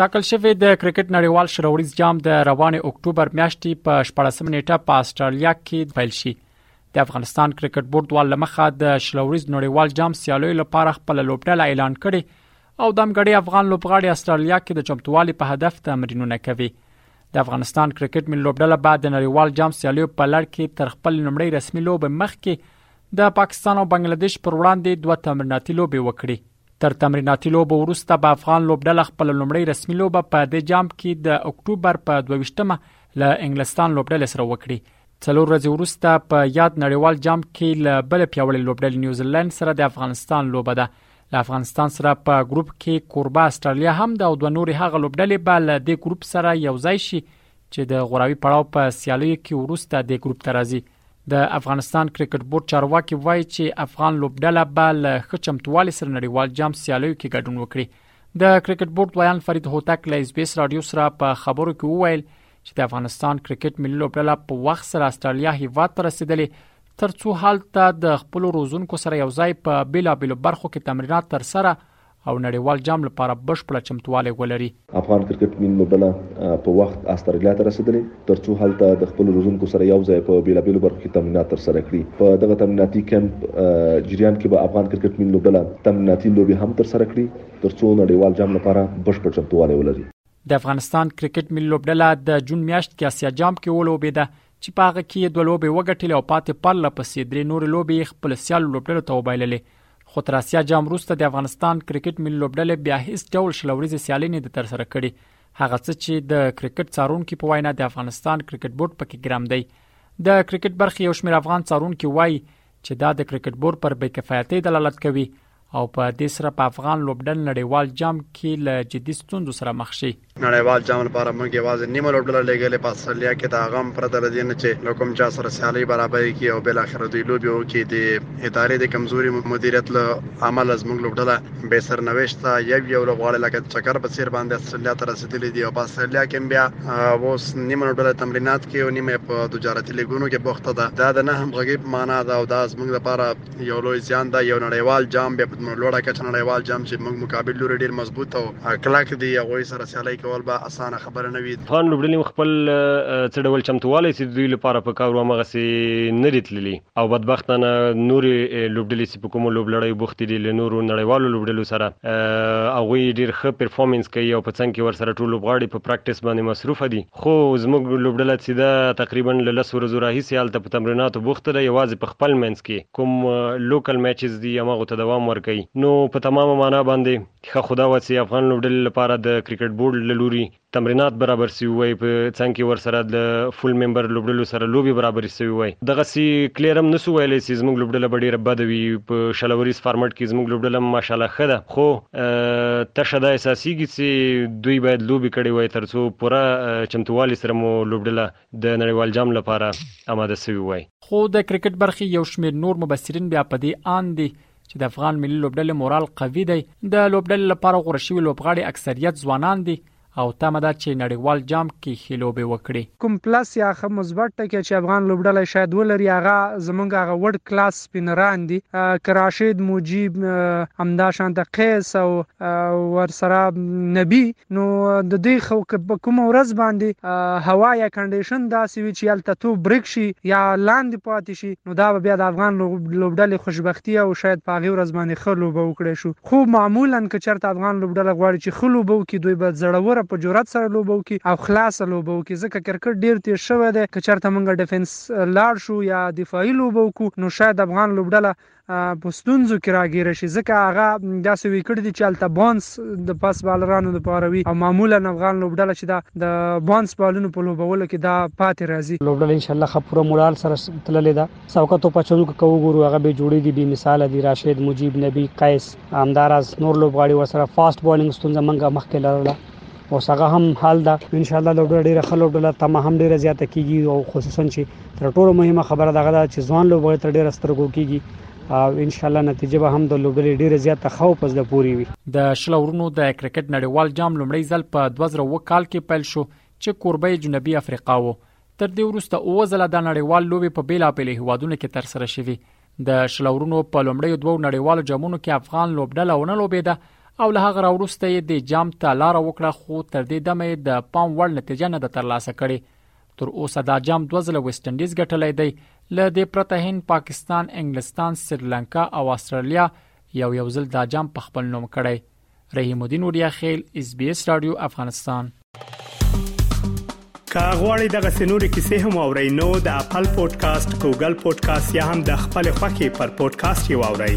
ټاکل شوې د کرکټ نړیوال شوروریز جام د روان اکتوبر میاشتې په 14 نیټه په استرالیا کې پیل شي د افغانستان کرکټ بورډ ول مخه د شلوریز نړیوال جام سیالیو لپاره خپل لوبډله اعلان کړي او د امګړي افغان لوبغاړي استرالیا کې د چمتووالي په هدف تمرینونه کوي د افغانستان کرکټ ملي لوبډله بعد د نړیوال جام سیالیو په لړ کې تر خپل لمړی رسمي لوب مخکې د پاکستان او بنگلاديش پر وړاندې دوه تمریناتي لوبي وکړي تر تمریناتي لوبو وروسته به افغان لوبډله خپل لومړی رسمي لوبه په دې جام کې د اکتوبر په 22مه له انګلستان لوبډلې سره وکړي څلور ورځې وروسته په یاد نړیوال جام کې له بل پیوړې لوبډلې نیوزیلند سره د افغانستان لوبه ده له افغانستان سره په ګروپ کې کوربه استرالیا هم د او دوه نوري هغه لوبډلې به له دې ګروپ سره یو ځای شي چې د غوراوي پړاو په سیالیو کې وروسته د ګروپ ترازی د افغانستان کرکټ بورډ چارواکي وایي چې افغان لوبډله به له ښه چمتووالي سره نړیوال جام سیالیو کې ګډون وکړي د کرکټ بورډ ویاند فرید هوتک له اس بي اس رادیو سره په خبرو کې وویل چې د افغانستان کرکټ ملي لوبډله په وخت سره استرالیا هیواد ته رسیدلې ترڅو هلته د خپل روزونکو سره یو ځای په بیلابیلو برخو کې تمرینات تر سره او نړیوال جام لپاره بشپړ چمتوالی ولري. افغان کرکټ مین لوبډله په وخت استرالیا ته رسېدلې ترڅو هلته د خپلو روزونکو سره یو ځای په بېلابېلو برخو کې تمرینات ترسره کړي. په دغه تمریناتي کمپ جریان کې به افغان کرکټ مین لوبډله تمریناتي لوبې هم ترسره کړي ترڅو نړیوال جام لپاره بشپړ چمتوالی ولري. د افغانستان کرکټ ملي لوبډله د جون میاشت کې اسیا جام کې ولوبېده چې په هغه کې یې دوه لوبې وګټلې او پاتې پرله پسې درې نورې لوبې یې خپل سیالو لوبډلو ته وبایللې خو تر اسیا جام وروسته د افغانستان کرکټ ملي لوبډلې بیا هیڅ ډول شلوريزې سیالۍ نه د ترسره کړي هغه څه چې د کرکټ څارونکو په وینا د افغانستان کرکټ بورډ پکې ګرام دی د کرکټ برخې یو شمېر افغان څارونکو وایي چې دا د کرکټ بورډ پر بې کفایتۍ دلالت کوي او په دې سره په افغان لوبډل نړیوال جام کې له جدي ستونزو سره مخ شي نړیوال جام لپاره موږ یوازې نیمه لوبډله لېږلې په استرالیا کې د هغه هم پرته له دې نه چې له کوم چا سره سیالۍ برابرې کړي او بالاخره دوی لوبې وکړي د ادارې د کمزوري مدیریت له امله زموږ لوبډله بې سرنوشته یو یو لوبغاړی لکه چکر په څیر باندې استرالیا ته وتلي دي او په استرالیا کې بیا اوس نیمه ډله تمرینات کوي او نیمه په تجارتي لیګونو کې بوخته ده دا د نه همغږۍ په معنا ده او دا زموږ لپاره یو لوی زیان ده یو نړیوال جام بیا په دومره لوړه کچه نړیوال جام چې موږ مقابل لوري ډیر مضبوط او کلک دي هغوی سره سیالي کول به اسانه خبره نه وي افغان لوبډلې خپل څه ډول چمتووالی چې دوی لپاره په کار و همغسې نه دی تللی او بدبختانه نورې لوبډلې چې په کومو لوبلړیو بوختې دي له نورو نړیوالو لوبډلو سره هغوی ډېر ښه پرفارمنس کوي او په څنګ کې ورسره ټول لوبغاړي په پراکټس باندې مصروفه دي خو زموږ لوبډله چې ده تقریبا له لس ورځو راهیسې هلته په تمریناتو بوخته ده یوازې په خپل منځ کې کوم لوکل میچز دي هماغو ته دوام ورکوي نو په تمامه معنا باندې ښه خو دا وه چې افغان لوبډلې لپاره د کرکټ بورډ له لوري تمرینات برابر سوي وای په څنګ کي ورسره د فول ممبر لوبډلو سره لوبي برابري سوي وای دغسي کلیر هم نسو ویلای سي زموږ لوبډله به ډیره بده وي په شل اوریز فارمټ کي زموږ لوبډله هم ماشاالله ښه ده خو تشه دا احساسیږي چي دوی باید لوبي کړي وای تر څو پوره چمتووالي سره مو لوبډله د نړیوال جام لپاره اماده سوي وای. خو د کرکټ برخي یو شمیر نور مبصرین بیا پدې آند دي چې د افغان ملي لوبډلې مورال قوي دی د لوبډلې لپاره غوړ شوی لوبغاړي اکثریت ځوانان دي او تمه ده چې نړیوال جام کې ښې لوبې وکړي کوم پلس یا خه مثبت ټکی چې افغان لوبډلی شاید ولري هغه زمونږ هغه وړ کلاس سپینران دي که راشد موجیب همداشانته قیس او ورسره نبی نو د دوی خو که په کومه ورځ باندې هوا یا کنډیشن داسې وي چې هلته توپ برېک شي یا لاندې پاتې شي نو دا به بیا د افغان لوبډلې خوشبختي او شاید په هغې ورځ باندې ښه لوبه وکړای شو خو معمولا که چېرته افغان لوبډله غواړي چې ښه لوبه وکړي دوی باید زړوره په جرات سره لوبه وکړي او خلاصه لوبه وکړي ځکه کرکټ ډېر تېز شوی دی که چېرته موږ ډیفنس لاړ شو یا دفاعي لوبه وکړو نو شاید افغان لوبډله په ستونزو کې راګیر شي ځکه هغه داسې ویکټ دي چې هلته بانس د پاس بالرانو لپاره وي او معمولا افغان لوبډله چې ده د بانس بالونو په لوبولو کې دا پاتې راځي. لوبډله ان شاء الله ښه پوره مورال سره تللې ده سوکه توپ اچوونکو که وګورو هغه بې جوړې دي بې مثاله دي راشد مجیب نبي قیس همداراز نور لوبغاړي ورسره فاسټ بالینګ ستونزه موږ مخکې لرله اوس هغه هم حال ده ان شاء الله لوبډله ډیره ښه لوبډله تمه هم ډیره زیاته کیږي او خصوصا چې تر ټولو مهمه خبره دغه ده چې ځوان لوبغاړي تر ډیره سترګو کیږي او ان شاء الله نتیجه به هم د لوبډلې ډیره زیاته ښه او پزله پوری وي د شل ورونو د کرکټ نړیوال جام لومړی ځل په 2002 کال کې پیل شو چې کوربه جنوبي افریقا وو تر دې وروسته اوه ځله د نړیوال لوبې په بیلابیلو هیوادونو کې ترسره شوي د شلورونو په لومړیو دوو نړیوالو جامونو کې افغان لوبډله ونه لوبېده او له هغه راوروسته یې د جام ته لار وکړه خو تر دې دمه یې د پام وړ نتیجه نه ده ترلاسه کړې تر اوسه دا جام دوه ځله ویسټ انډیز ګټلی دی له دې پرته هند پاکستان انګلستان سریلانکا او استرالیا یو یو ځل دا جام په خپل نوم کړی رحیم الدین وړیا خیل اس بي اس رادیو افغانستان که غواړئ دغه سنوري کیسې هم او رینو د خپل پودکاسټ ګوګل پودکاسټ یا هم د خپل خاكي پر پودکاسټ یو اورئ